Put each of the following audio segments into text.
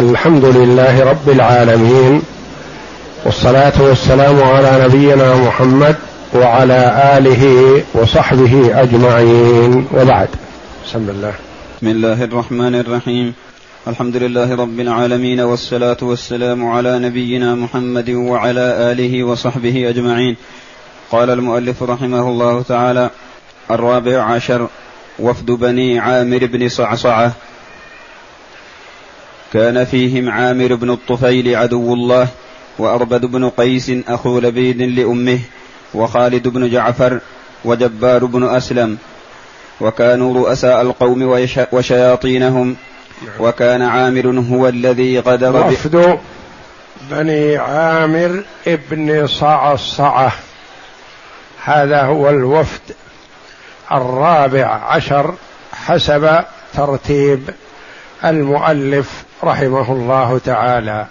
الحمد لله رب العالمين والصلاة والسلام على نبينا محمد وعلى آله وصحبه أجمعين. وبعد. بسم الله. بسم الله الرحمن الرحيم. الحمد لله رب العالمين والصلاة والسلام على نبينا محمد وعلى آله وصحبه أجمعين. قال المؤلف رحمه الله تعالى الرابع عشر وفد بني عامر بن صعصعة. كان فيهم عامر بن الطفيل عدو الله وأربد بن قيس أخو لبيد لأمه وخالد بن جعفر وجبار بن أسلم. وكانوا رؤساء القوم وشياطينهم. وكان عامر هو الذي غدر وفد بني عامر ابن صعصعة. هذا هو الوفد الرابع عشر حسب ترتيب المؤلف. رحمه الله تعالى.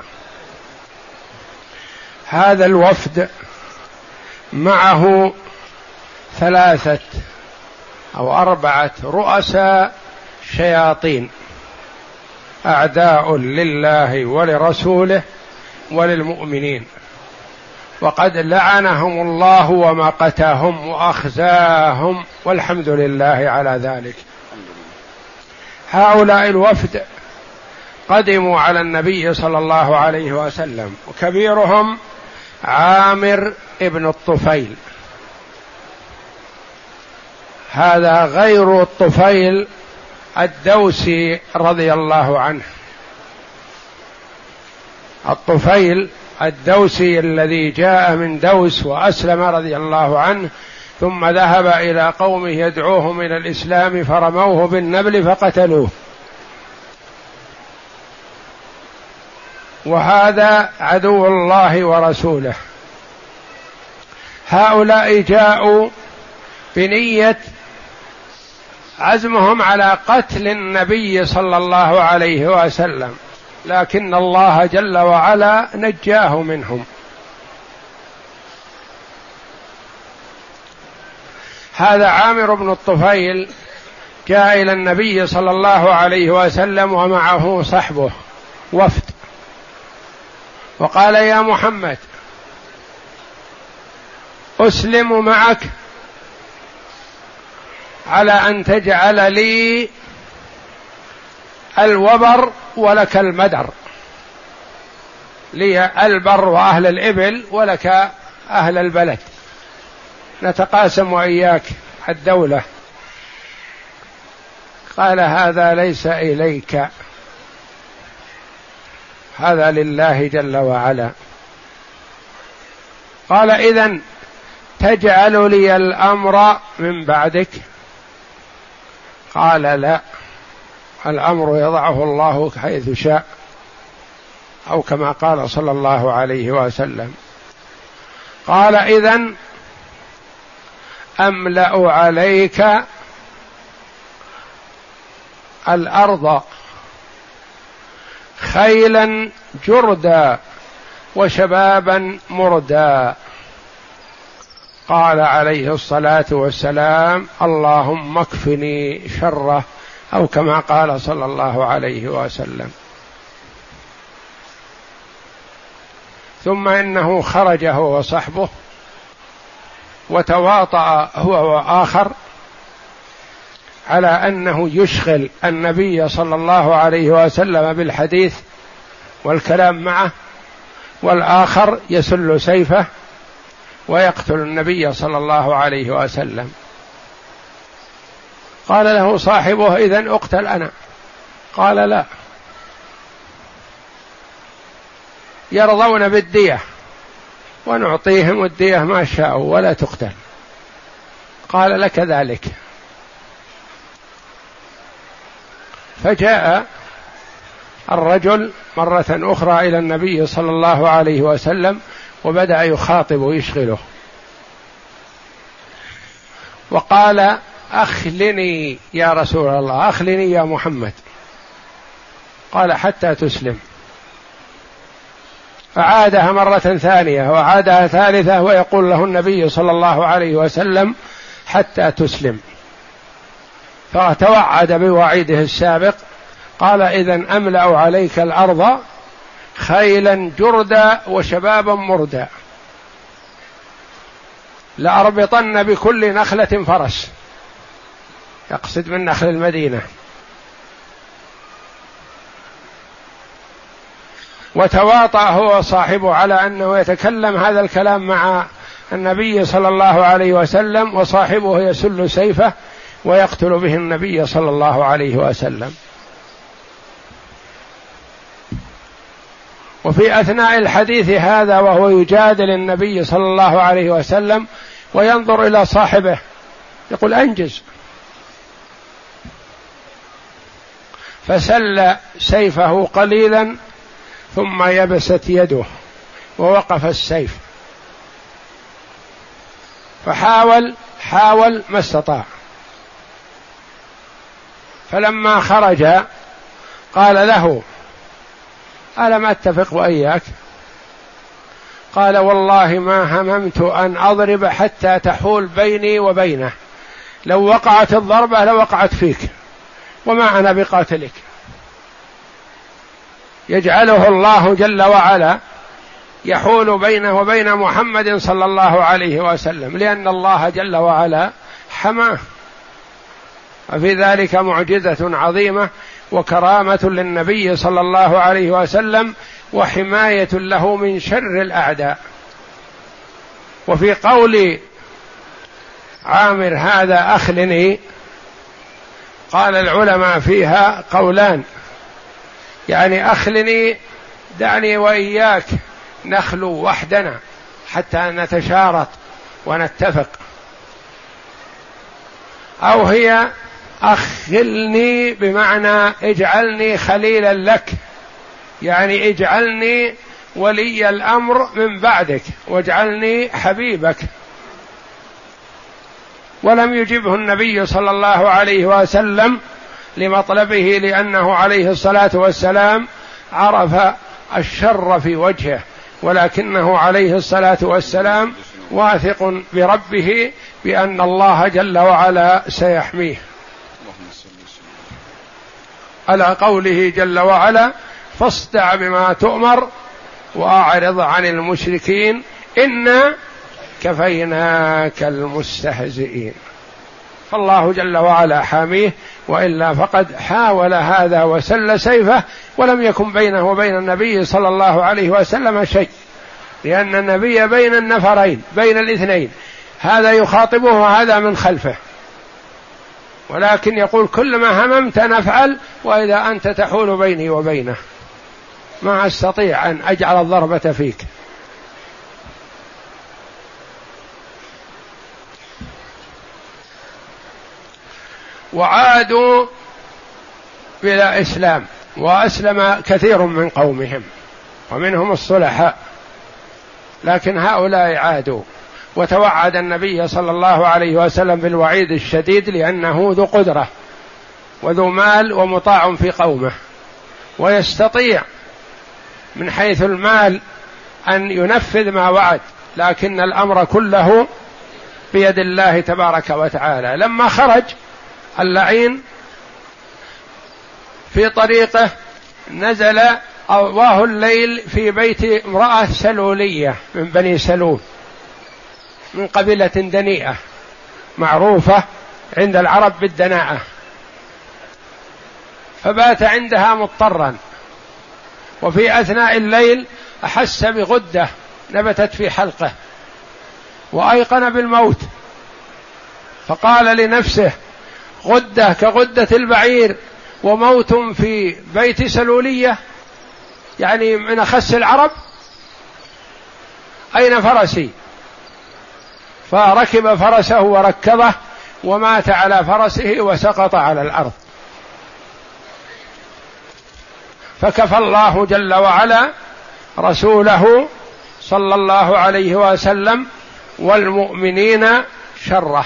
هذا الوفد معه ثلاثة أو أربعة رؤساء شياطين. أعداء لله ولرسوله وللمؤمنين. وقد لعنهم الله ومقتهم وأخزاهم والحمد لله على ذلك. هؤلاء الوفد قدموا على النبي صلى الله عليه وسلم وكبيرهم عامر ابن الطفيل. هذا غير الطفيل الدوسي رضي الله عنه. الطفيل الدوسي الذي جاء من دوس وأسلم رضي الله عنه ثم ذهب إلى قومه يدعوهم إلى الإسلام فرموه بالنبل فقتلوه. وهذا عدو الله ورسوله. هؤلاء جاءوا بنية عزمهم على قتل النبي صلى الله عليه وسلم لكن الله جل وعلا نجاه منهم. هذا عامر بن الطفيل جاء إلى النبي صلى الله عليه وسلم ومعه صحبه وفد. وقال يا محمد أسلم معك على أن تجعل لي الوبر ولك المدر. لي البر وأهل الإبل ولك أهل البلد. نتقاسم وإياك الدولة. قال هذا ليس إليك. هذا لله جل وعلا. قال اذا تجعل لي الأمر من بعدك. قال لا الأمر يضعه الله حيث شاء أو كما قال صلى الله عليه وسلم. قال اذا أملأ عليك الأرض خيلا جردا وشبابا مردا. قال عليه الصلاة والسلام اللهم اكفني شره أو كما قال صلى الله عليه وسلم. ثم إنه خرج هو وصحبه وتواطأ هو وآخر على أنه يشغل النبي صلى الله عليه وسلم بالحديث والكلام معه والآخر يسل سيفه ويقتل النبي صلى الله عليه وسلم. قال له صاحبه اذا أقتل أنا. قال لا. يرضون بالدية ونعطيهم الدية ما شاءوا ولا تقتل. قال لك ذلك. فجاء الرجل مرة أخرى إلى النبي صلى الله عليه وسلم وبدأ يخاطب ويشغله. وقال أخلني يا رسول الله أخلني يا محمد. قال حتى تسلم. فعادها مرة ثانية وعادها ثالثة ويقول له النبي صلى الله عليه وسلم حتى تسلم. فتوعد بوعيده السابق قال إذا أملأ عليك الأرض خيلا جردا وشبابا مردا. لأربطن بكل نخلة فرس. يقصد من نخل المدينة. وتواطأ هو وصاحبه على أنه يتكلم هذا الكلام مع النبي صلى الله عليه وسلم وصاحبه يسل سيفه ويقتل به النبي صلى الله عليه وسلم. وفي أثناء الحديث هذا وهو يجادل النبي صلى الله عليه وسلم وينظر إلى صاحبه يقول أنجز. فسل سيفه قليلا ثم يبست يده ووقف السيف. فحاول حاول ما استطاع. فلما خرج قال له ألم أتفق وإياك؟ قال والله ما هممت أن أضرب حتى تحول بيني وبينه. لو وقعت الضربة لوقعت فيك وما أنا بقاتلك. يجعله الله جل وعلا يحول بينه وبين محمد صلى الله عليه وسلم لأن الله جل وعلا حماه. وفي ذلك معجزة عظيمة وكرامة للنبي صلى الله عليه وسلم وحماية له من شر الأعداء. وفي قول عامر هذا أخلني قال العلماء فيها قولان. يعني أخلني دعني وإياك نخلو وحدنا حتى نتشارط ونتفق. أو هي أخلني بمعنى اجعلني خليلا لك. يعني اجعلني ولي الأمر من بعدك واجعلني حبيبك. ولم يجبه النبي صلى الله عليه وسلم لمطلبه لأنه عليه الصلاة والسلام عرف الشر في وجهه ولكنه عليه الصلاة والسلام واثق بربه بأن الله جل وعلا سيحميه. على قوله جل وعلا فاصدع بما تؤمر وأعرض عن المشركين انا كفيناك المستهزئين. فالله جل وعلا حاميه وإلا فقد حاول هذا وسل سيفه ولم يكن بينه وبين النبي صلى الله عليه وسلم شيء لأن النبي بين النفرين بين الاثنين هذا يخاطبه وهذا من خلفه. ولكن يقول كل ما هممت نفعل وإذا أنت تحول بيني وبينه. ما أستطيع أن أجعل الضربة فيك. وعادوا بلا إسلام وأسلم كثير من قومهم ومنهم الصلحاء. لكن هؤلاء عادوا. وتوعد النبي صلى الله عليه وسلم بالوعيد الشديد لأنه ذو قدرة وذو مال ومطاع في قومه. ويستطيع من حيث المال أن ينفذ ما وعد لكن الأمر كله بيد الله تبارك وتعالى. لما خرج اللعين في طريقه نزل أواه الليل في بيت امرأة سلولية من بني سلول. من قبيلة دنيئة معروفة عند العرب بالدناءة. فبات عندها مضطرا. وفي أثناء الليل أحس بغدة نبتت في حلقه وأيقن بالموت. فقال لنفسه غدة كغدة البعير وموت في بيت سلولية يعني من أخس العرب؟ أين فرسي؟ فركب فرسه وركبه ومات على فرسه وسقط على الأرض. فكفى الله جل وعلا رسوله صلى الله عليه وسلم والمؤمنين شره.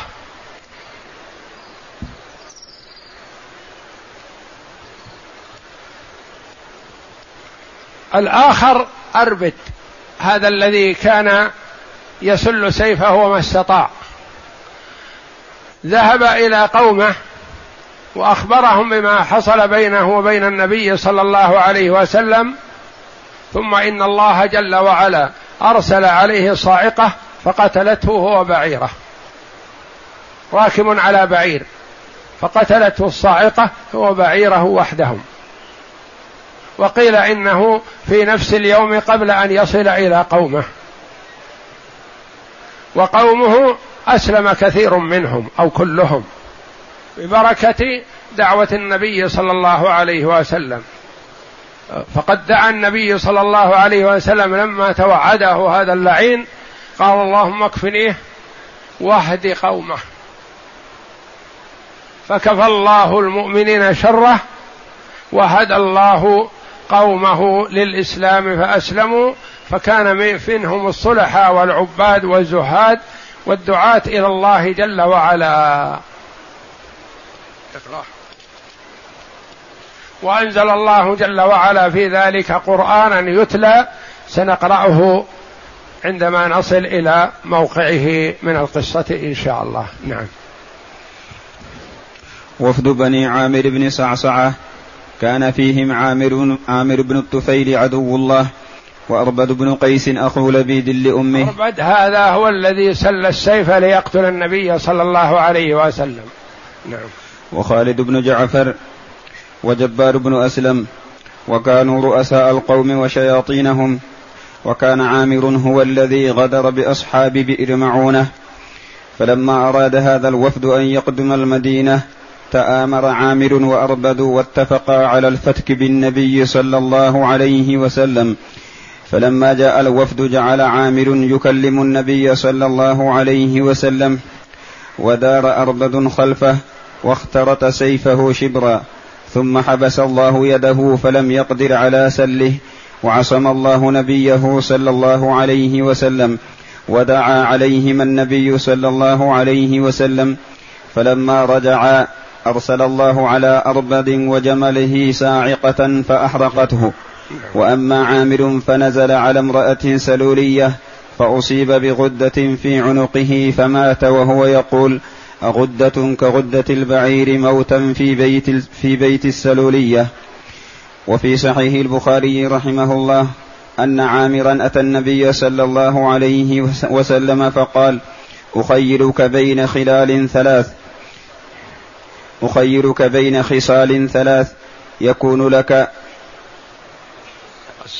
الآخر أربد. هذا الذي كان يسل سيفه وما استطاع. ذهب إلى قومه وأخبرهم بما حصل بينه وبين النبي صلى الله عليه وسلم ثم إن الله جل وعلا أرسل عليه صاعقة فقتلته هو بعيره. راكب على بعير فقتلته الصاعقة هو بعيره وحدهم. وقيل إنه في نفس اليوم قبل أن يصل إلى قومه. وقومه أسلم كثير منهم أو كلهم ببركة دعوة النبي صلى الله عليه وسلم. فقد دعا النبي صلى الله عليه وسلم لما توعده هذا اللعين قال اللهم اكفنيه واهد قومه. فكفى الله المؤمنين شره وهدى الله قومه للإسلام فأسلموا فكان منهم الصلحاء والعباد والزهاد والدعاة إلى الله جل وعلا. وأنزل الله جل وعلا في ذلك قرآنا يتلى سنقرأه عندما نصل إلى موقعه من القصة إن شاء الله. نعم. وفد بني عامر بن صعصعة كان فيهم عامر عامر بن الطفيل عدو الله وأربد بن قيس أخو لبيد لأمه. أربد هذا هو الذي سل السيف ليقتل النبي صلى الله عليه وسلم. نعم. وخالد بن جعفر وجبار بن أسلم وكانوا رؤساء القوم وشياطينهم. وكان عامر هو الذي غدر بأصحاب بئر معونة. فلما أراد هذا الوفد أن يقدم المدينة تآمر عامر وأربد واتفقا على الفتك بالنبي صلى الله عليه وسلم. فلما جاء الوفد جعل عامر يكلم النبي صلى الله عليه وسلم ودار أربد خلفه واخترت سيفه شبرا ثم حبس الله يده فلم يقدر على سله وعصم الله نبيه صلى الله عليه وسلم ودعا عليهما النبي صلى الله عليه وسلم فلما رجعا أرسل الله على اربد وجمله ساعقة فأحرقته. وأما عامر فنزل على امرأة سلولية فأصيب بغدة في عنقه فمات وهو يقول أغدة كغدة البعير موتا في بيت في بيت السلولية. وفي صحيح البخاري رحمه الله أن عامرا أتى النبي صلى الله عليه وسلم فقال أخيرك بين خلال ثلاث أخيرك بين خصال ثلاث يكون لك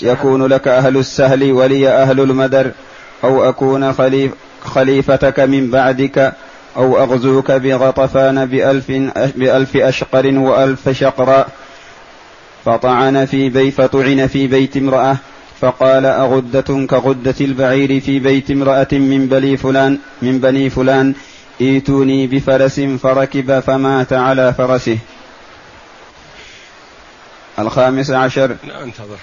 يكون لك أهل السهل ولي أهل المدر أو أكون خليف خليفتك من بعدك أو أغزوك بغطفان بألف, بألف أشقر وألف شقراء فطعن في بيت فطعن في بيت امرأة فقال أغدة كغدة البعير في بيت امرأة من بني فلان من بني فلان ائتوني بفرس فركب فمات على فرسه. الخامس عشر. لا انتظر.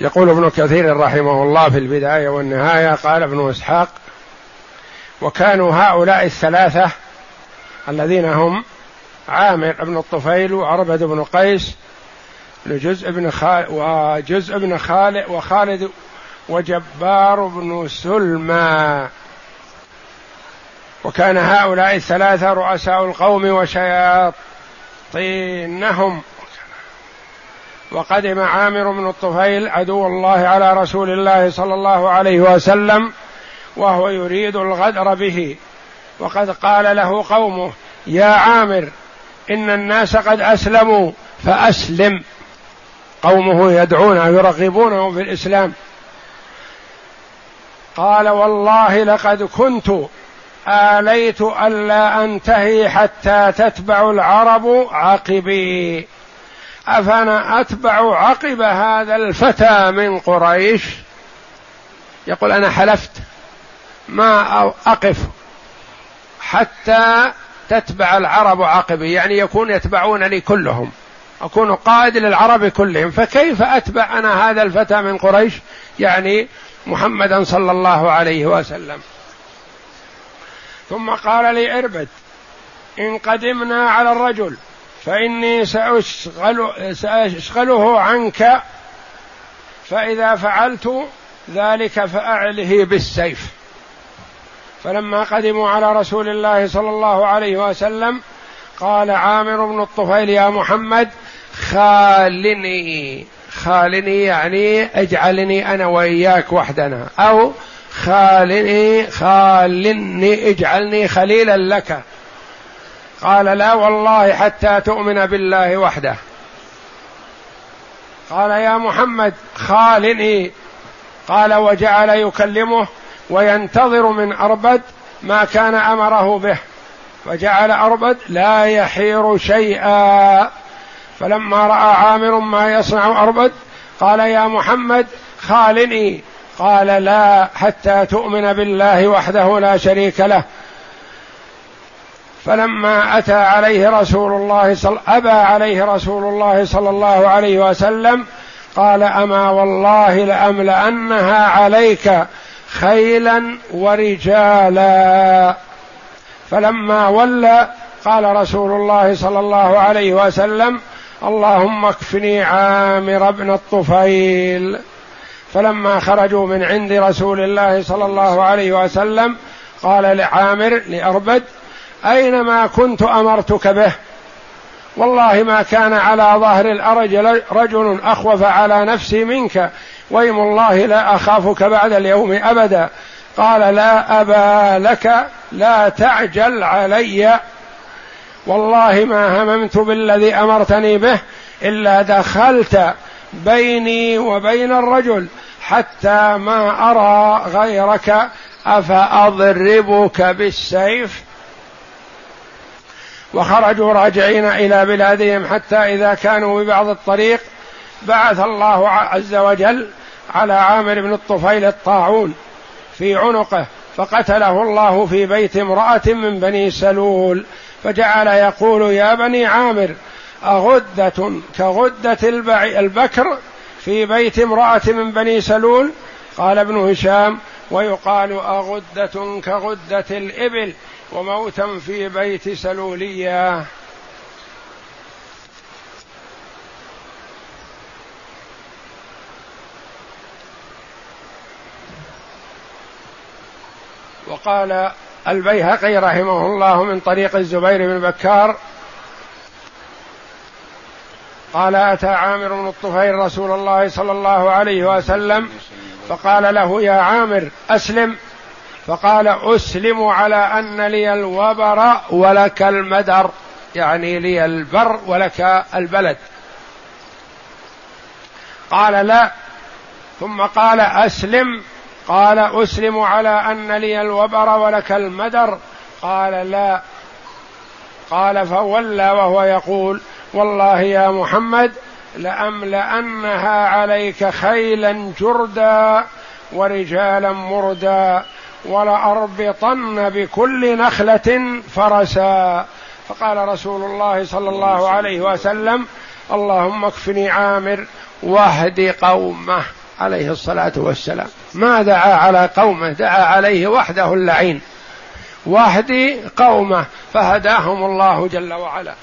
يقول ابن كثير رحمه الله في البداية والنهاية قال ابن إسحاق وكانوا هؤلاء الثلاثة الذين هم عامر بن الطفيل وعربد بن قيس لجزء بن خالد وجزء بن خالد وخالد وجبار بن سلمى. وكان هؤلاء الثلاثة رؤساء القوم وشياطينهم. وقدم عامر بن الطفيل عدو الله على رسول الله صلى الله عليه وسلم وهو يريد الغدر به. وقد قال له قومه يا عامر إن الناس قد أسلموا فأسلم. قومه يدعونه يرغبونه في الإسلام. قال والله لقد كنت آليت ألا أنتهي حتى تتبع العرب عقبي أفأنا أتبع عقب هذا الفتى من قريش؟ يقول أنا حلفت. ما أقف. حتى تتبع العرب عقبي يعني يكون يتبعونني كلهم. أكون قائد للعرب كلهم. فكيف أتبع أنا هذا الفتى من قريش؟ يعني محمدا صلى الله عليه وسلم. ثم قال لي اربد إن قدمنا على الرجل. فإني سأشغل سأشغله عنك فإذا فعلت ذلك فأعله بالسيف. فلما قدموا على رسول الله صلى الله عليه وسلم قال عامر بن الطفيل يا محمد خالني خالني يعني اجعلني أنا وإياك وحدنا أو خالني خالني اجعلني خليلا لك. قال لا والله حتى تؤمن بالله وحده. قال يا محمد خالني. قال وجعل يكلمه وينتظر من أربد ما كان أمره به. فجعل أربد لا يحير شيئا. فلما رأى عامر ما يصنع أربد قال يا محمد خالني. قال لا حتى تؤمن بالله وحده لا شريك له. فلما أتى عليه رسول الله صل أبى عليه رسول الله صلى الله عليه وسلم قال أما والله لأملأنها عليك خيلا ورجالا. فلما ولى قال رسول الله صلى الله عليه وسلم اللهم اكفني عامر بن الطفيل. فلما خرجوا من عند رسول الله صلى الله عليه وسلم قال لعامر لأربد أين ما كنت أمرتك به. والله ما كان على ظهر الأرج رجل أخوف على نفسي منك. ويم الله لا أخافك بعد اليوم أبدا. قال لا أبا لك لا تعجل علي. والله ما هممت بالذي أمرتني به إلا دخلت بيني وبين الرجل حتى ما أرى غيرك أفأضربك بالسيف؟ وخرجوا راجعين إلى بلادهم حتى إذا كانوا ببعض الطريق بعث الله عز وجل على عامر بن الطفيل الطاعون في عنقه فقتله الله في بيت امرأة من بني سلول فجعل يقول يا بني عامر أغدة كغدة البكر في بيت امرأة من بني سلول؟ قال ابن هشام ويقال أغدة كغدة الإبل. وموتا في بيت سلولية. وقال البيهقي رحمه الله من طريق الزبير بن بكار قال أتى عامر بن الطفيل رسول الله صلى الله عليه وسلم فقال له يا عامر أسلم. فقال أسلم على أن لي الوبر ولك المدر. يعني لي البر ولك البلد. قال لا. ثم قال أسلم. قال أسلم على أن لي الوبر ولك المدر. قال لا. قال فولى وهو يقول والله يا محمد لأملأنها عليك خيلا جردا ورجالا مردا. ولأربطن بكل نخلة فرسا. فقال رسول الله صلى الله عليه وسلم اللهم اكفني عامر واهد قومه عليه الصلاة والسلام. ما دعا على قومه دعا عليه وحده اللعين. واهدي قومه فهداهم الله جل وعلا.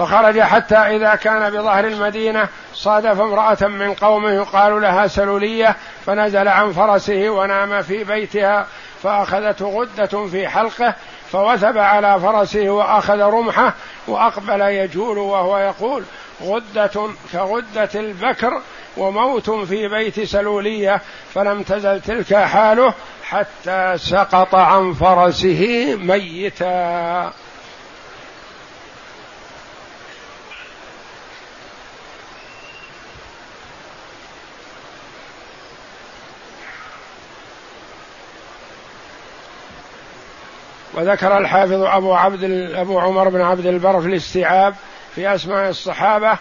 فخرج حتى إذا كان بظهر المدينة صادف امرأة من قومه يقال لها سلولية فنزل عن فرسه ونام في بيتها فأخذته غدة في حلقه فوثب على فرسه وأخذ رمحه وأقبل يجول وهو يقول غدة كغدة البكر وموت في بيت سلولية فلم تزل تلك حاله حتى سقط عن فرسه ميتا. وذكر الحافظ أبو عبد أبو عمر بن عبد البر في الاستيعاب في أسماء الصحابة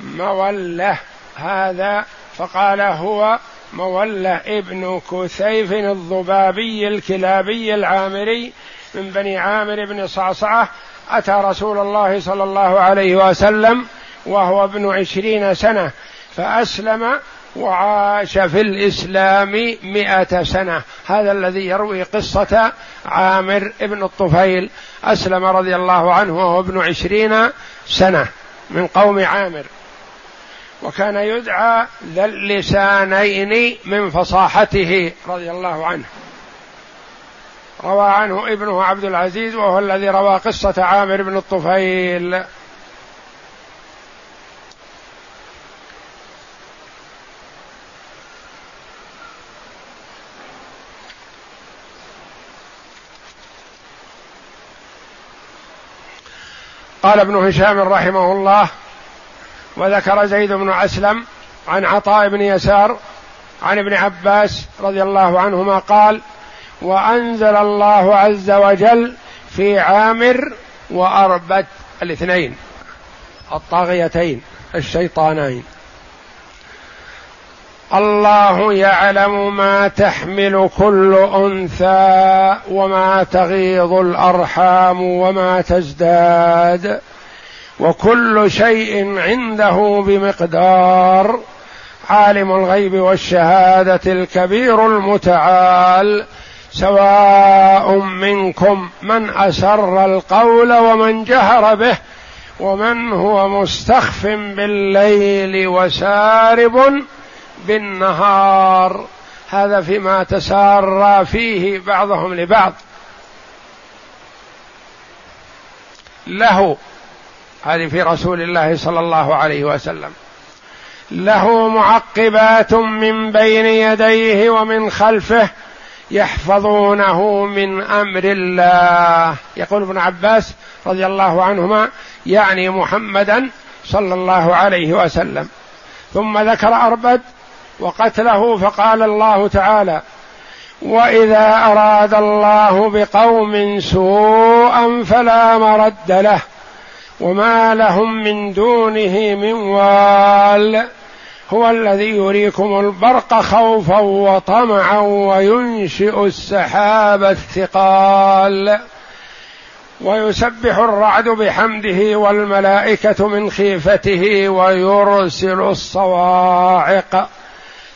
مولة هذا فقال هو مولى ابن كثيف الضبابي الكلابي العامري من بني عامر بن صعصعة أتى رسول الله صلى الله عليه وسلم وهو ابن عشرين سنة فأسلم وعاش في الإسلام مئة سنة. هذا الذي يروي قصة عامر ابن الطفيل أسلم رضي الله عنه وهو ابن عشرين سنة من قوم عامر. وكان يدعى ذا اللسانين من فصاحته رضي الله عنه. روى عنه ابنه عبد العزيز وهو الذي روى قصة عامر بن الطفيل. قال ابن هشام رحمه الله وذكر زيد بن أسلم عن عطاء بن يسار عن ابن عباس رضي الله عنهما قال وأنزل الله عز وجل في عامر واربد الاثنين الطاغيتين الشيطانين. الله يعلم ما تحمل كل أنثى وما تغيض الأرحام وما تزداد وكل شيء عنده بمقدار. عالم الغيب والشهادة الكبير المتعال. سواء منكم من أسر القول ومن جهر به ومن هو مستخف بالليل وسارب بالنهار. هذا فيما تسارى فيه بعضهم لبعض. له هذه في رسول الله صلى الله عليه وسلم. له معقبات من بين يديه ومن خلفه يحفظونه من أمر الله. يقول ابن عباس رضي الله عنهما يعني محمدا صلى الله عليه وسلم. ثم ذكر أربد وقتله فقال الله تعالى وإذا أراد الله بقوم سوءا فلا مرد له وما لهم من دونه من وال هو الذي يريكم البرق خوفا وطمعا وينشئ السحاب الثقال. ويسبح الرعد بحمده والملائكة من خيفته ويرسل الصواعق.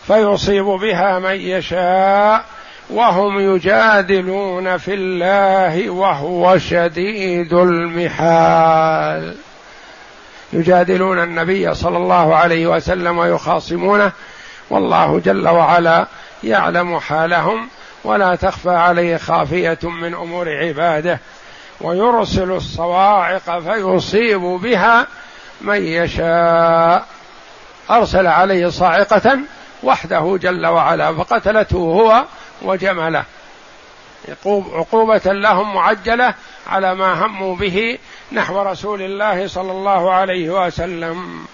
فيصيب بها من يشاء وهم يجادلون في الله وهو شديد المحال. يجادلون النبي صلى الله عليه وسلم ويخاصمونه. والله جل وعلا يعلم حالهم ولا تخفى عليه خافية من أمور عباده. ويرسل الصواعق فيصيب بها من يشاء. أرسل عليه صاعقة وحده جل وعلا فقتلته هو وجمله. عقوبة لهم معجلة على ما هموا به نحو رسول الله صلى الله عليه وسلم.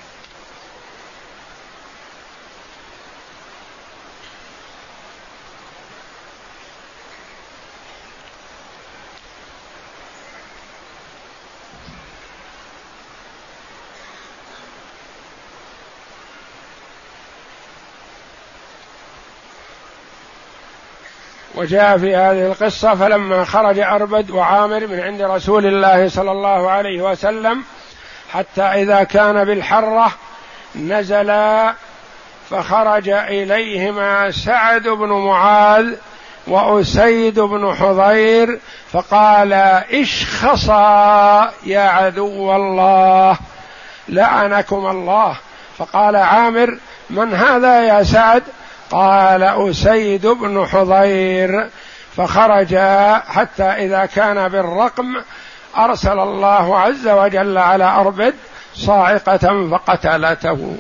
وجاء في هذه القصة فلما خرج أربد وعامر من عند رسول الله صلى الله عليه وسلم حتى إذا كان بالحرة نزلا فخرج إليهما سعد بن معاذ وأسيد بن حضير فقال اشخصا يا عدو الله لعنكم الله. فقال عامر من هذا يا سعد؟ قال أسيد بن حضير فخرج حتى إذا كان بالرقم أرسل الله عز وجل على أربد صاعقة فقتلته.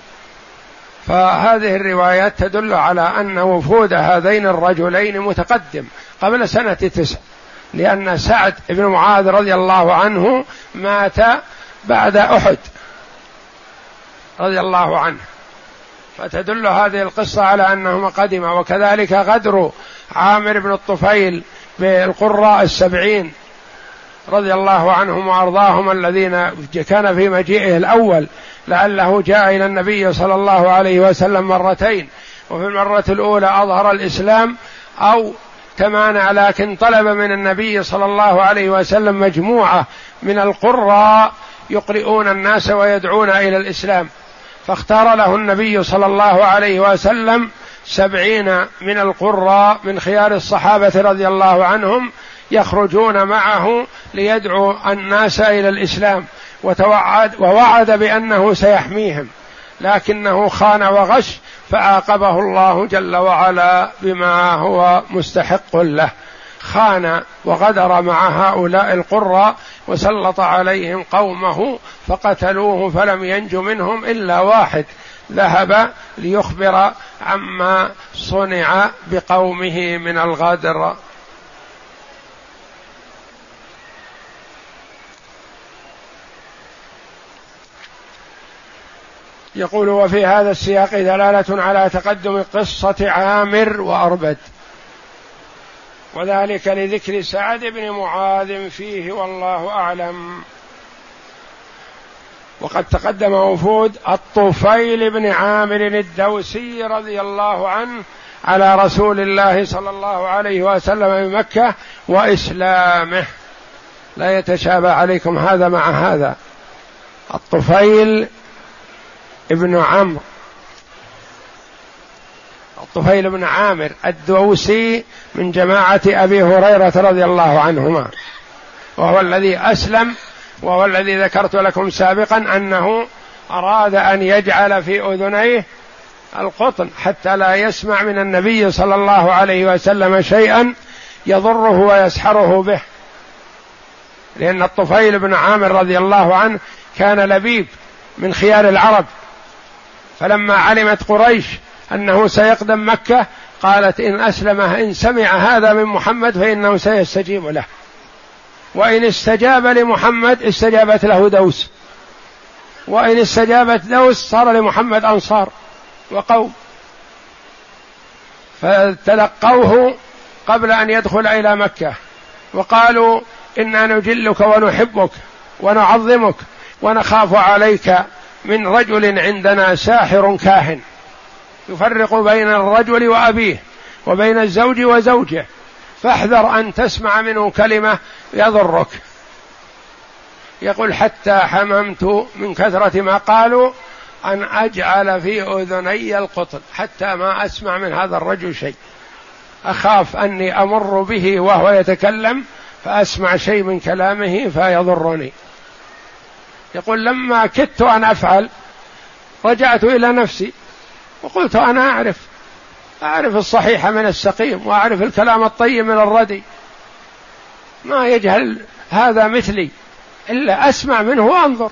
فهذه الروايات تدل على أن وفود هذين الرجلين متقدم قبل سنة تسع لأن سعد بن معاذ رضي الله عنه مات بعد أحد رضي الله عنه. فتدل هذه القصة على أنهما قدما وكذلك غدر عامر بن الطفيل بالقراء السبعين رضي الله عنهم وأرضاهم الذين كان في مجيئه الأول لعله جاء إلى النبي صلى الله عليه وسلم مرتين وفي المرة الأولى أظهر الإسلام أو تمانع لكن طلب من النبي صلى الله عليه وسلم مجموعة من القراء يقرئون الناس ويدعون إلى الإسلام. فاختار له النبي صلى الله عليه وسلم سبعين من القراء من خيار الصحابة رضي الله عنهم يخرجون معه ليدعو الناس إلى الإسلام وتوعد ووعد بأنه سيحميهم لكنه خان وغش فعاقبه الله جل وعلا بما هو مستحق له. خان وغدر مع هؤلاء القراء وسلط عليهم قومه فقتلوه فلم ينج منهم إلا واحد. ذهب ليخبر عما صنع بقومه من الغدر. يقول وفي هذا السياق دلالة على تقدم قصة عامر وأربد. وذلك لذكر سعد بن معاذ فيه والله أعلم. وقد تقدم وفود الطفيل بن عامر الدوسي رضي الله عنه على رسول الله صلى الله عليه وسلم بمكة وإسلامه. لا يتشابه عليكم هذا مع هذا. الطفيل ابن عمرو. الطفيل بن عامر الدوسي من جماعة أبي هريرة رضي الله عنهما. وهو الذي أسلم وهو الذي ذكرت لكم سابقا أنه أراد أن يجعل في أذنيه القطن حتى لا يسمع من النبي صلى الله عليه وسلم شيئا يضره ويسحره به. لأن الطفيل بن عامر رضي الله عنه كان لبيب من خيار العرب. فلما علمت قريش أنه سيقدم مكة قالت إن اسلم إن سمع هذا من محمد فإنه سيستجيب له. وإن استجاب لمحمد استجابت له دوس. وإن استجابت دوس صار لمحمد أنصار وقوم. فتلقوه قبل أن يدخل إلى مكة. وقالوا إنا نجلك ونحبك ونعظمك ونخاف عليك من رجل عندنا ساحر كاهن. يفرق بين الرجل وأبيه وبين الزوج وزوجه. فاحذر أن تسمع منه كلمة يضرك. يقول حتى حممت من كثرة ما قالوا أن أجعل في أذني القطن حتى ما أسمع من هذا الرجل شيء. أخاف أني أمر به وهو يتكلم فأسمع شيء من كلامه فيضرني. يقول لما كدت أن أفعل رجعت إلى نفسي. وقلت أنا أعرف أعرف الصحيح من السقيم وأعرف الكلام الطيب من الردي. ما يجهل هذا مثلي إلا أسمع منه وأنظر.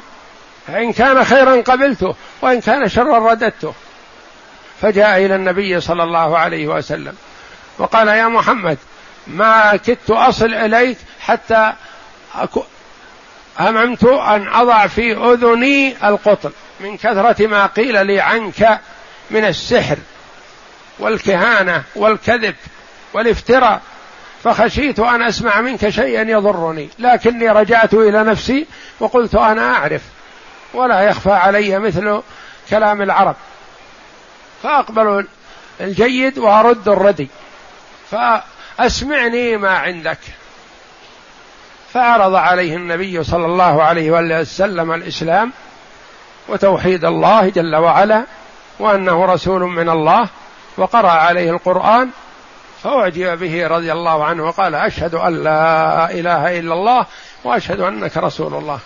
فإن كان خيرا قبلته وإن كان شرا رددته. فجاء إلى النبي صلى الله عليه وسلم وقال يا محمد ما كدت أصل إليك حتى هممت أن أضع في أذني القطن. من كثرة ما قيل لي عنك من السحر والكهانة والكذب والافتراء فخشيت أن أسمع منك شيئا يضرني لكني رجعت إلى نفسي وقلت أنا أعرف ولا يخفى علي مثل كلام العرب. فأقبل الجيد وأرد الردي فأسمعني ما عندك. فعرض عليه النبي صلى الله عليه وسلم الإسلام وتوحيد الله جل وعلا وأنه رسول من الله وقرأ عليه القرآن فاعجب به رضي الله عنه وقال أشهد أن لا إله إلا الله وأشهد أنك رسول الله.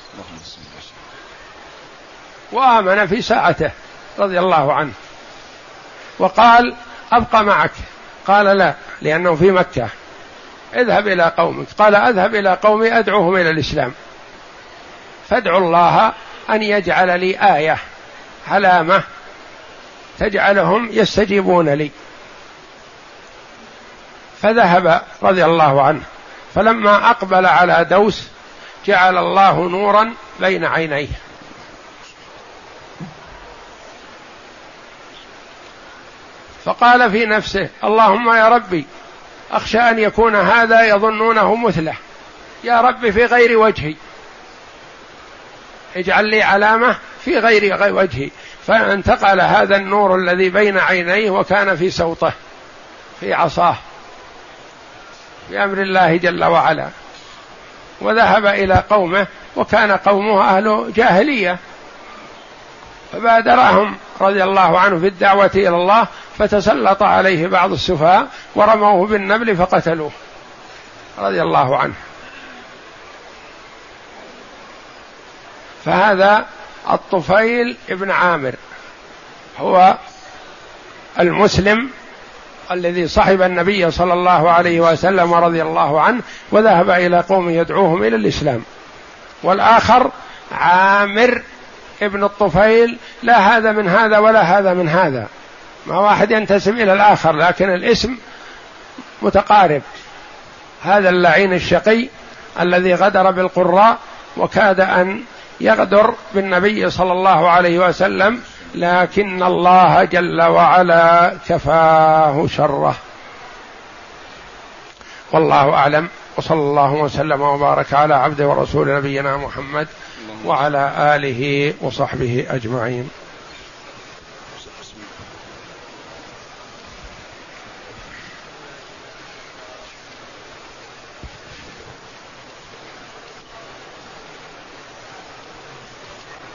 وآمن في ساعته رضي الله عنه. وقال أبقى معك. قال لا لأنه في مكة. اذهب إلى قومك. قال أذهب إلى قومي أدعوهم إلى الإسلام. فادعوا الله أن يجعل لي آية علامة تجعلهم يستجيبون لي. فذهب رضي الله عنه. فلما أقبل على دوس جعل الله نورا بين عينيه. فقال في نفسه اللهم يا ربي أخشى أن يكون هذا يظنونه مثله. يا رب في غير وجهي. اجعل لي علامة في غير وجهي. فانتقل هذا النور الذي بين عينيه وكان في سوطه في عصاه بأمر الله جل وعلا. وذهب إلى قومه وكان قومه أهل جاهلية. فبادرهم رضي الله عنه في الدعوة إلى الله فتسلط عليه بعض السفهاء ورموه بالنبل فقتلوه. رضي الله عنه. فهذا الطفيل ابن عامر هو المسلم الذي صحب النبي صلى الله عليه وسلم رضي الله عنه وذهب إلى قوم يدعوهم إلى الإسلام. والآخر عامر ابن الطفيل لا هذا من هذا ولا هذا من هذا. ما واحد ينتسب إلى الآخر لكن الاسم متقارب. هذا اللعين الشقي الذي غدر بالقراء وكاد أن يغدر بالنبي صلى الله عليه وسلم لكن الله جل وعلا كفاه شره. والله أعلم. وصلى الله وسلم وبارك على عبده ورسول نبينا محمد وعلى آله وصحبه أجمعين.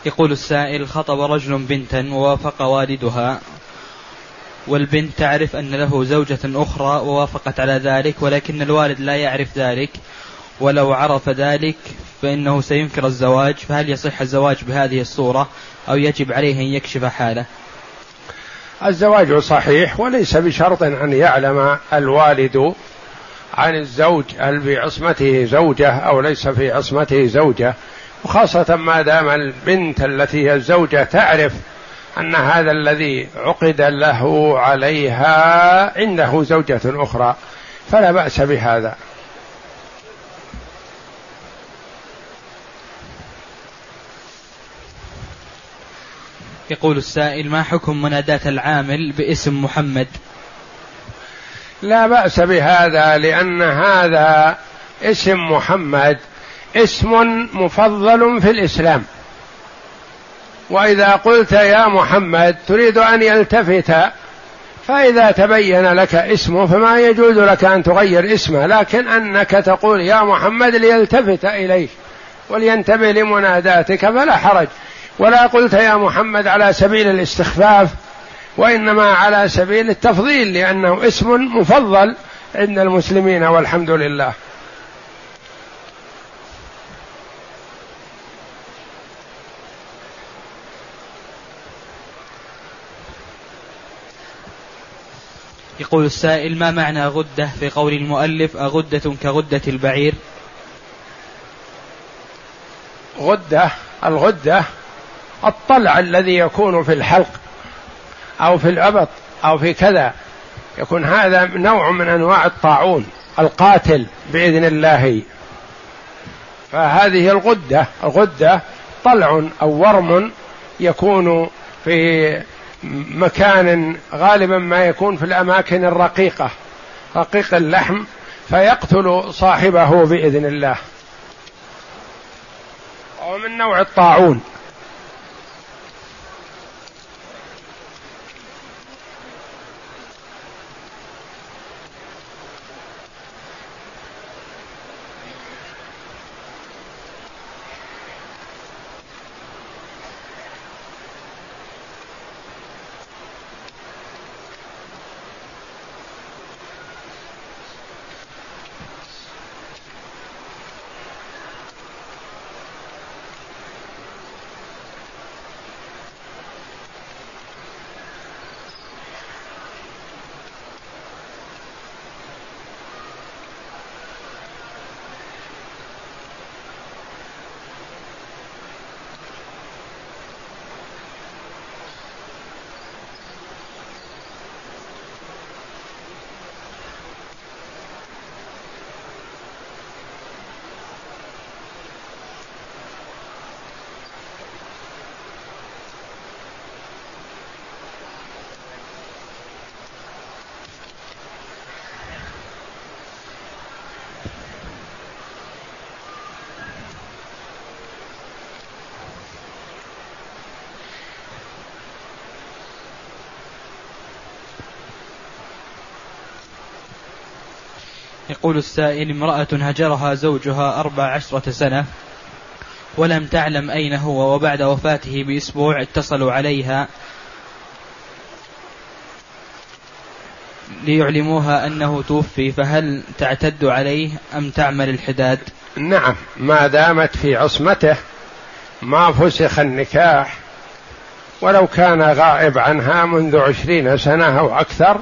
يقول السائل خطب رجل بنتا ووافق والدها والبنت تعرف أن له زوجة أخرى ووافقت على ذلك ولكن الوالد لا يعرف ذلك. ولو عرف ذلك فإنه سينكر الزواج. فهل يصح الزواج بهذه الصورة؟ أو يجب عليه أن يكشف حاله؟ الزواج صحيح وليس بشرط أن يعلم الوالد عن الزوج هل في عصمته زوجة أو ليس في عصمته زوجة. وخاصة ما دام البنت التي هي الزوجة تعرف أن هذا الذي عقد له عليها عنده زوجة أخرى فلا بأس بهذا. يقول السائل ما حكم مناداة العامل باسم محمد؟ لا بأس بهذا لأن هذا اسم محمد اسم مفضل في الإسلام. وإذا قلت يا محمد تريد أن يلتفت فإذا تبين لك اسمه فما يجوز لك أن تغير اسمه لكن أنك تقول يا محمد ليلتفت إليك ولينتبه لمناداتك فلا حرج. ولا قلت يا محمد على سبيل الاستخفاف وإنما على سبيل التفضيل لأنه اسم مفضل عند المسلمين والحمد لله. يقول السائل ما معنى غدة في قول المؤلف؟ أغدة كغدة البعير. غدة الغدة الطلع الذي يكون في الحلق أو في الأبط أو في كذا. يكون هذا نوع من أنواع الطاعون القاتل بإذن الله. فهذه الغدة الغدة طلع أو ورم يكون في مكان غالبا ما يكون في الأماكن الرقيقة رقيق اللحم فيقتل صاحبه بإذن الله. ومن نوع الطاعون. يقول السائل امرأة هجرها زوجها أربع عشرة سنة ولم تعلم أين هو وبعد وفاته بأسبوع اتصلوا عليها ليعلموها أنه توفي فهل تعتد عليه أم تعمل الحداد؟ نعم ما دامت في عصمته ما فسخ النكاح ولو كان غائب عنها منذ عشرين سنة أو أكثر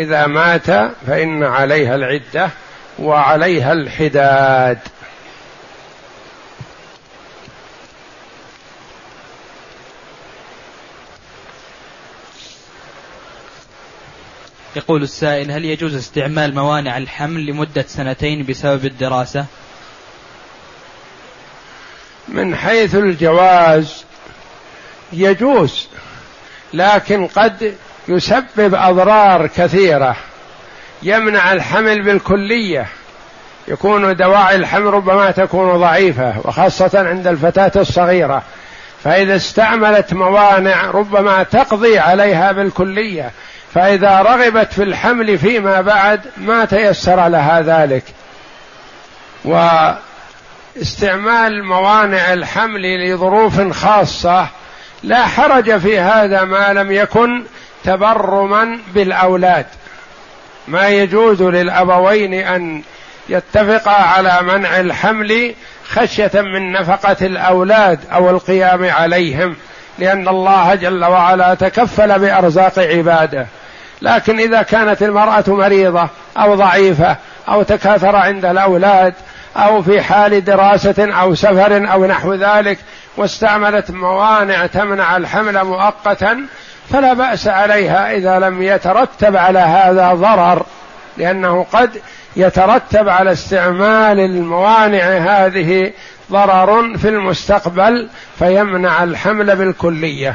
إذا مات فإن عليها العدة وعليها الحداد. يقول السائل هل يجوز استعمال موانع الحمل لمدة سنتين بسبب الدراسة؟ من حيث الجواز يجوز لكن قد يسبب أضرار كثيرة. يمنع الحمل بالكلية. يكون دواعي الحمل ربما تكون ضعيفة وخاصة عند الفتاة الصغيرة. فإذا استعملت موانع ربما تقضي عليها بالكلية. فإذا رغبت في الحمل فيما بعد ما تيسر لها ذلك. واستعمال موانع الحمل لظروف خاصة لا حرج في هذا ما لم يكن تبرما بالأولاد. ما يجوز للأبوين أن يتفقا على منع الحمل خشية من نفقة الأولاد أو القيام عليهم لأن الله جل وعلا تكفل بأرزاق عباده. لكن إذا كانت المرأة مريضة أو ضعيفة أو تكاثر عند الأولاد أو في حال دراسة أو سفر أو نحو ذلك واستعملت موانع تمنع الحمل مؤقتا فلا بأس عليها إذا لم يترتب على هذا ضرر لأنه قد يترتب على استعمال الموانع هذه ضرر في المستقبل فيمنع الحمل بالكلية.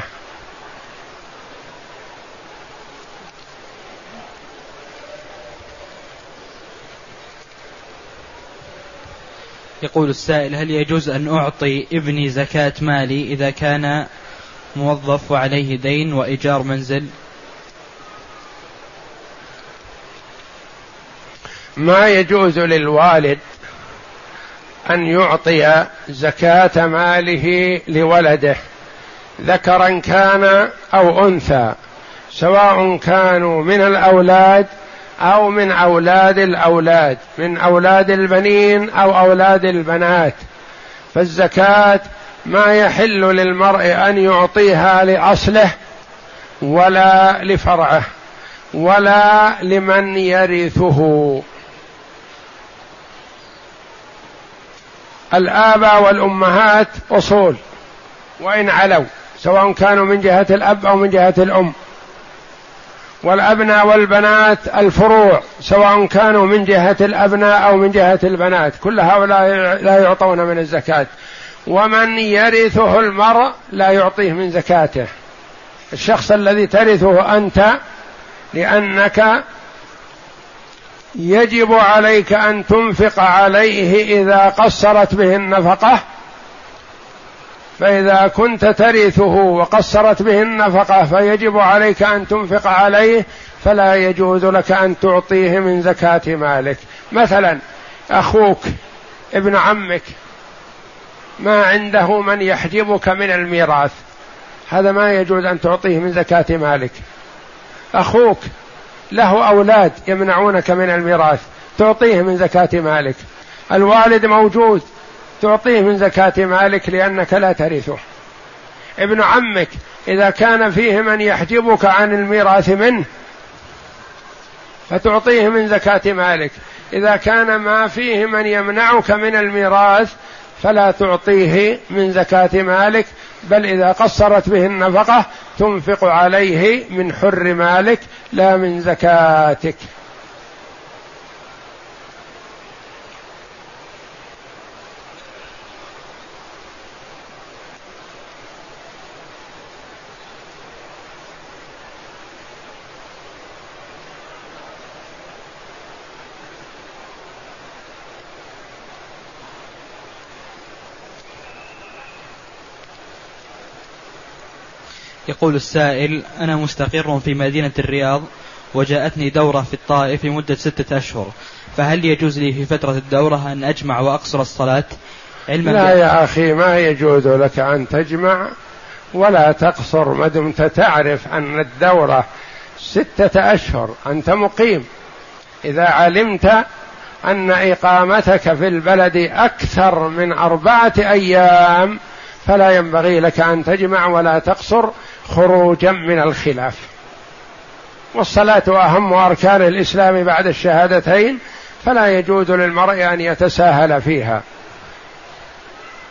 يقول السائل هل يجوز أن أعطي ابني زكاة مالي إذا كان موظف وعليه دين وإيجار منزل. ما يجوز للوالد أن يعطي زكاة ماله لولده ذكرا كان أو أنثى سواء كانوا من الأولاد أو من أولاد الأولاد من أولاد البنين أو أولاد البنات. فالزكاة ما يحل للمرء أن يعطيها لأصله ولا لفرعه ولا لمن يرثه. الآباء والأمهات أصول وإن علوا سواء كانوا من جهة الأب أو من جهة الأم. والأبناء والبنات الفروع سواء كانوا من جهة الأبناء أو من جهة البنات. كل هؤلاء لا يعطون من الزكاة. ومن يرثه المرء لا يعطيه من زكاته. الشخص الذي ترثه أنت لأنك يجب عليك أن تنفق عليه إذا قصرت به النفقة. فإذا كنت ترثه وقصرت به النفقة فيجب عليك أن تنفق عليه فلا يجوز لك أن تعطيه من زكاة مالك. مثلا أخوك ابن عمك ما عنده من يحجبك من الميراث. هذا ما يجوز أن تعطيه من زكاة مالك. أخوك له أولاد يمنعونك من الميراث تعطيه من زكاة مالك. الوالد موجود تعطيه من زكاة مالك لأنك لا ترثه. ابن عمك إذا كان فيه من يحجبك عن الميراث منه فتعطيه من زكاة مالك. إذا كان ما فيه من يمنعك من الميراث فلا تعطيه من زكاة مالك بل إذا قصرت به النفقة تنفق عليه من حر مالك لا من زكاتك. يقول السائل أنا مستقر في مدينة الرياض وجاءتني دورة في الطائف لمدة ستة أشهر. فهل يجوز لي في فترة الدورة أن أجمع وأقصر الصلاة؟ علما لا يا أخي ما يجوز لك أن تجمع ولا تقصر ما دمت تعرف أن الدورة ستة أشهر. أنت مقيم. إذا علمت أن إقامتك في البلد أكثر من أربعة أيام فلا ينبغي لك أن تجمع ولا تقصر. خروجا من الخلاف. والصلاة أهم أركان الإسلام بعد الشهادتين فلا يجوز للمرء أن يتساهل فيها.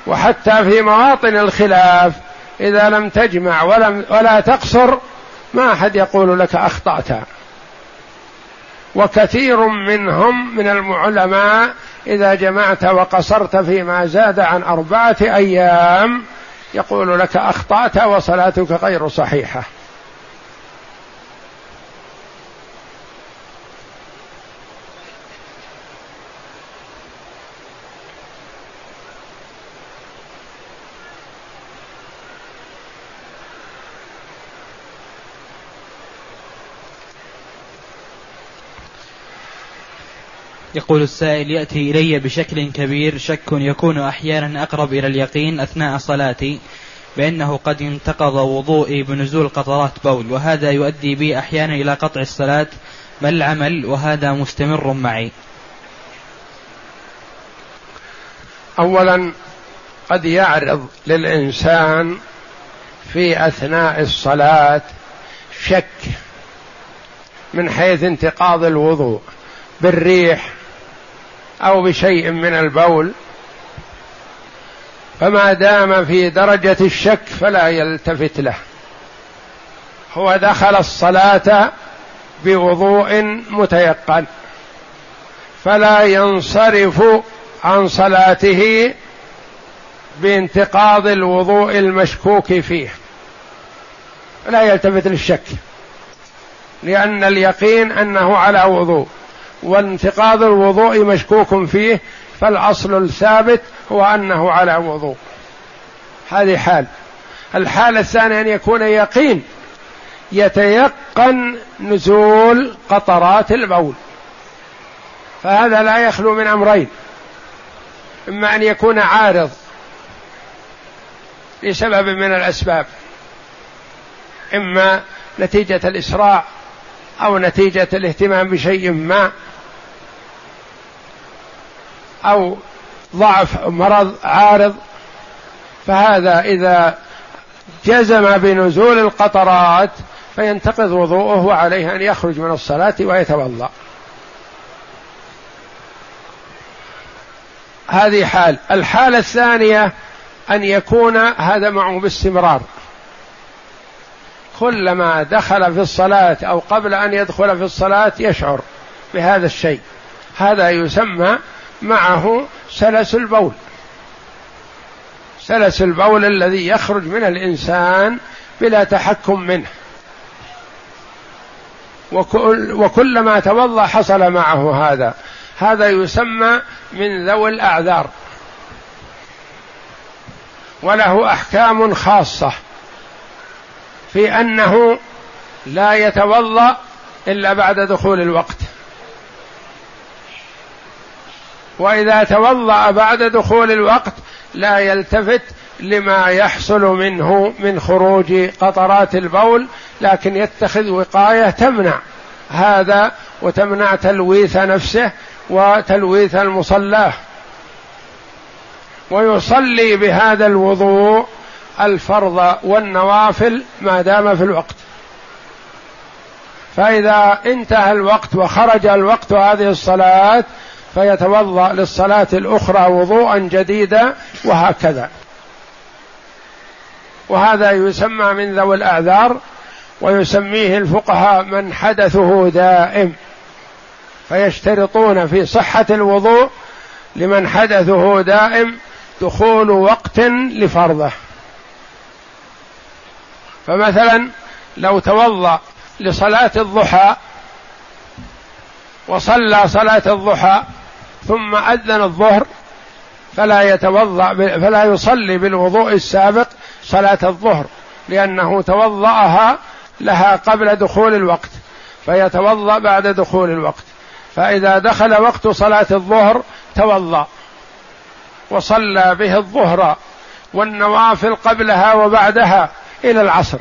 وحتى في مواطن الخلاف إذا لم تجمع ولم ولا تقصر ما أحد يقول لك أخطأت. وكثير منهم من العلماء إذا جمعت وقصرت فيما زاد عن أربعة أيام يقول لك أخطأت وصلاتك غير صحيحة. يقول السائل يأتي إلي بشكل كبير شك يكون أحيانا أقرب إلى اليقين أثناء صلاتي بأنه قد انتقض وضوئي بنزول قطرات بول وهذا يؤدي بي أحيانا إلى قطع الصلاة بل العمل وهذا مستمر معي. أولا قد يعرض للإنسان في أثناء الصلاة شك من حيث انتقاض الوضوء بالريح أو بشيء من البول فما دام في درجة الشك فلا يلتفت له. هو دخل الصلاة بوضوء متيقن فلا ينصرف عن صلاته بانتقاض الوضوء المشكوك فيه. لا يلتفت للشك لأن اليقين أنه على وضوء. وانتقاض الوضوء مشكوك فيه فالأصل الثابت هو أنه على وضوء. هذه حال. الحالة الثانية أن يكون يقين يتيقن نزول قطرات البول. فهذا لا يخلو من أمرين. إما أن يكون عارض لسبب من الأسباب. إما نتيجة الاسراع أو نتيجة الاهتمام بشيء ما. أو ضعف مرض عارض فهذا إذا جزم بنزول القطرات فينتقض وضوءه وعليه أن يخرج من الصلاة ويتوضأ. هذه حال. الحالة الثانية أن يكون هذا معه باستمرار. كلما دخل في الصلاة أو قبل أن يدخل في الصلاة يشعر بهذا الشيء. هذا يسمى معه سلس البول. سلس البول الذي يخرج من الإنسان بلا تحكم منه. وكل وكلما توضأ حصل معه هذا. هذا يسمى من ذوي الأعذار. وله أحكام خاصة. في أنه لا يتوضأ إلا بعد دخول الوقت. وإذا توضأ بعد دخول الوقت لا يلتفت لما يحصل منه من خروج قطرات البول لكن يتخذ وقاية تمنع هذا وتمنع تلويث نفسه وتلويث المصلاه. ويصلي بهذا الوضوء الفرض والنوافل ما دام في الوقت. فإذا انتهى الوقت وخرج الوقت هذه الصلاة فيتوضأ للصلاة الأخرى وضوءا جديدا وهكذا. وهذا يسمى من ذوي الاعذار ويسميه الفقهاء من حدثه دائم. فيشترطون في صحة الوضوء لمن حدثه دائم دخول وقت لفرضه. فمثلا لو توضأ لصلاة الضحى وصلى صلاة الضحى ثم أذن الظهر فلا يتوضأ فلا يصلي بالوضوء السابق صلاة الظهر لأنه توضأها لها قبل دخول الوقت فيتوضأ بعد دخول الوقت فإذا دخل وقت صلاة الظهر توضأ وصلى به الظهر والنوافل قبلها وبعدها إلى العصر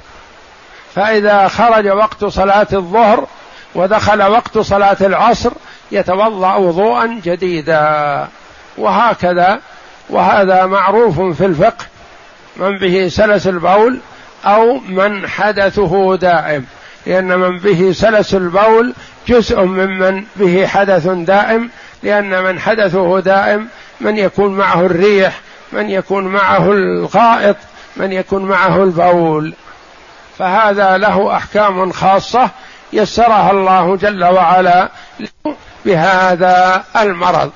فإذا خرج وقت صلاة الظهر ودخل وقت صلاة العصر يتوضأ وضوءا جديدا. وهكذا وهذا معروف في الفقه من به سلس البول أو من حدثه دائم. لأن من به سلس البول جزء ممن به حدث دائم لأن من حدثه دائم من يكون معه الريح من يكون معه الغائط من يكون معه البول. فهذا له أحكام خاصة يسرها الله جل وعلا بهذا المرض.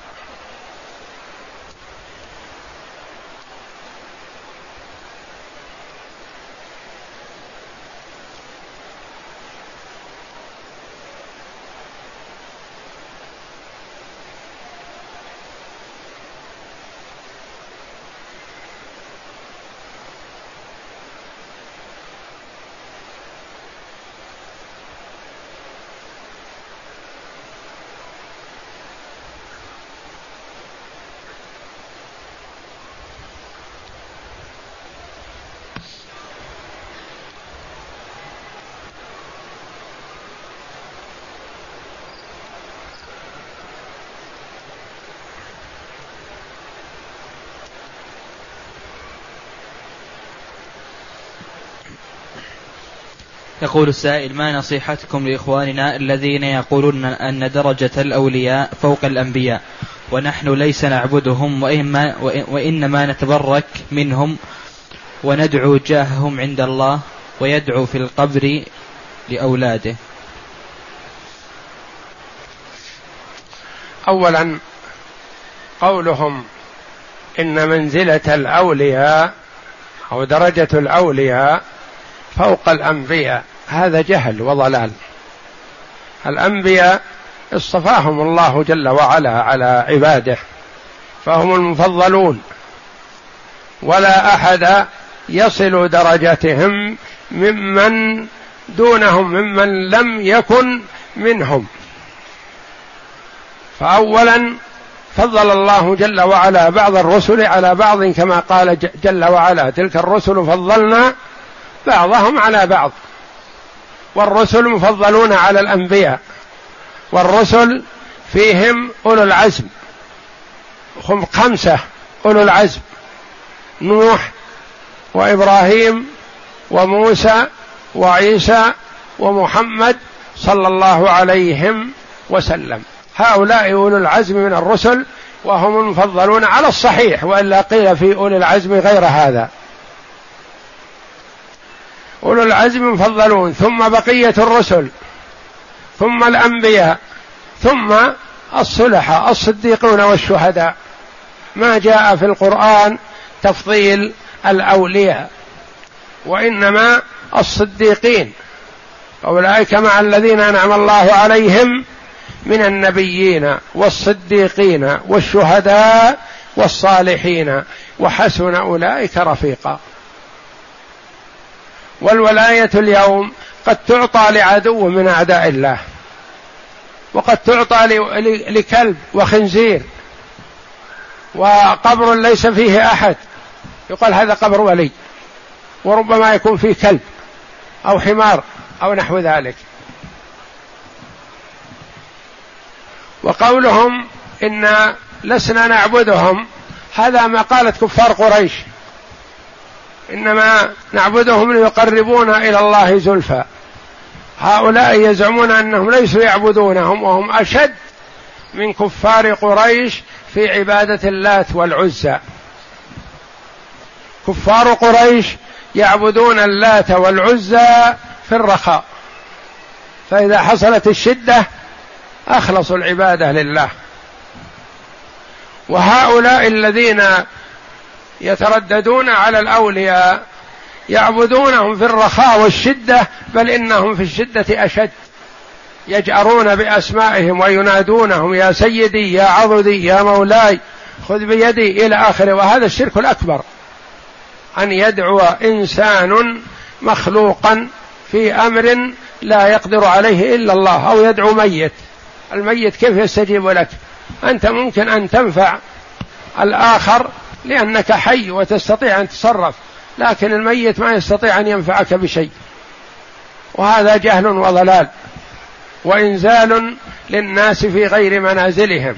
يقول السائل ما نصيحتكم لإخواننا الذين يقولون أن درجة الأولياء فوق الأنبياء ونحن ليس نعبدهم وإما وإنما نتبرك منهم وندعو جاههم عند الله ويدعو في القبر لأولاده. أولا قولهم إن منزلة الأولياء أو درجة الأولياء فوق الأنبياء. هذا جهل وضلال. الأنبياء اصطفاهم الله جل وعلا على عباده فهم المفضلون. ولا أحد يصل درجتهم ممن دونهم ممن لم يكن منهم. فاولا فضل الله جل وعلا بعض الرسل على بعض كما قال جل وعلا تلك الرسل فضلنا بعضهم على بعض. والرسل مفضلون على الأنبياء والرسل فيهم أولو العزم خمسة أولو العزم نوح وإبراهيم وموسى وعيسى ومحمد صلى الله عليهم وسلم. هؤلاء أولو العزم من الرسل وهم المفضلون على الصحيح وإلا قيل في أولي العزم غير هذا. أولو العزم مفضلون ثم بقية الرسل ثم الأنبياء ثم الصلحاء الصديقون والشهداء. ما جاء في القرآن تفضيل الأولياء وإنما الصديقين. أولئك مع الذين أنعم الله عليهم من النبيين والصديقين والشهداء والصالحين وحسن أولئك رفيقا. والولاية اليوم قد تعطى لعدو من أعداء الله وقد تعطى لكلب وخنزير وقبر ليس فيه أحد. يقال هذا قبر ولي وربما يكون فيه كلب أو حمار أو نحو ذلك. وقولهم إن لسنا نعبدهم هذا ما قالت كفار قريش. إنما نعبدهم ليقربونا إلى الله زلفى. هؤلاء يزعمون أنهم ليسوا يعبدونهم وهم أشد من كفار قريش في عبادة اللات والعزى. كفار قريش يعبدون اللات والعزى في الرخاء. فإذا حصلت الشدة أخلصوا العبادة لله. وهؤلاء الذين يترددون على الأولياء يعبدونهم في الرخاء والشدة بل إنهم في الشدة أشد. يجأرون بأسمائهم وينادونهم يا سيدي يا عضدي يا مولاي خذ بيدي إلى آخره. وهذا الشرك الأكبر أن يدعو إنسان مخلوقا في أمر لا يقدر عليه إلا الله أو يدعو ميت. الميت كيف يستجيب لك؟ أنت ممكن أن تنفع الآخر لأنك حي وتستطيع أن تتصرف لكن الميت ما يستطيع أن ينفعك بشيء. وهذا جهل وضلال وإنزال للناس في غير منازلهم.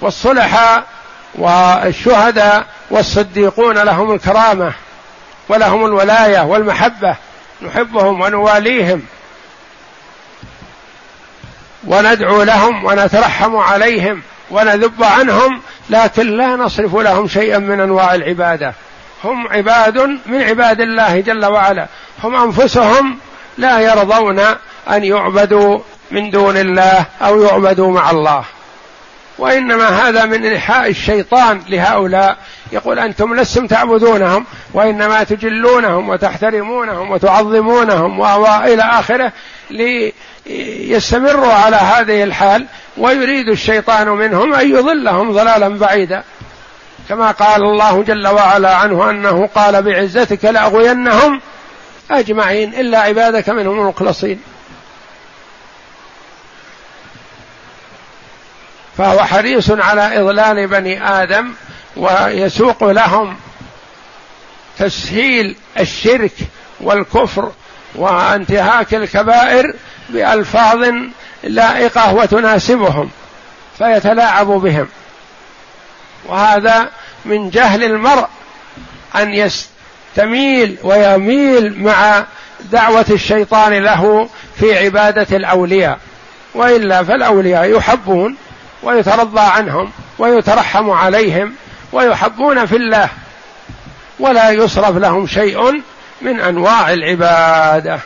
والصلحاء والشهداء والصديقون لهم الكرامة ولهم الولاية والمحبة نحبهم ونواليهم. وندعو لهم ونترحم عليهم. ونذب عنهم لكن لا نصرف لهم شيئا من أنواع العبادة. هم عباد من عباد الله جل وعلا. هم أنفسهم لا يرضون أن يعبدوا من دون الله أو يعبدوا مع الله. وإنما هذا من إلحاء الشيطان لهؤلاء. يقول أنتم لستم تعبدونهم وإنما تجلونهم وتحترمونهم وتعظمونهم وإلى آخره ليستمروا على هذه الحال ويريد الشيطان منهم أن يضلهم ضلالا بعيدا. كما قال الله جل وعلا عنه أنه قال بعزتك لأغوينهم أجمعين إلا عبادك منهم المخلصين. فهو حريص على إضلال بني آدم ويسوق لهم تسهيل الشرك والكفر وانتهاك الكبائر بألفاظ لائقة وتناسبهم فيتلاعب بهم. وهذا من جهل المرء أن يستميل ويميل مع دعوة الشيطان له في عبادة الأولياء. وإلا فالأولياء يحبون ويترضى عنهم ويترحم عليهم ويحبون في الله ولا يصرف لهم شيء من أنواع العبادة.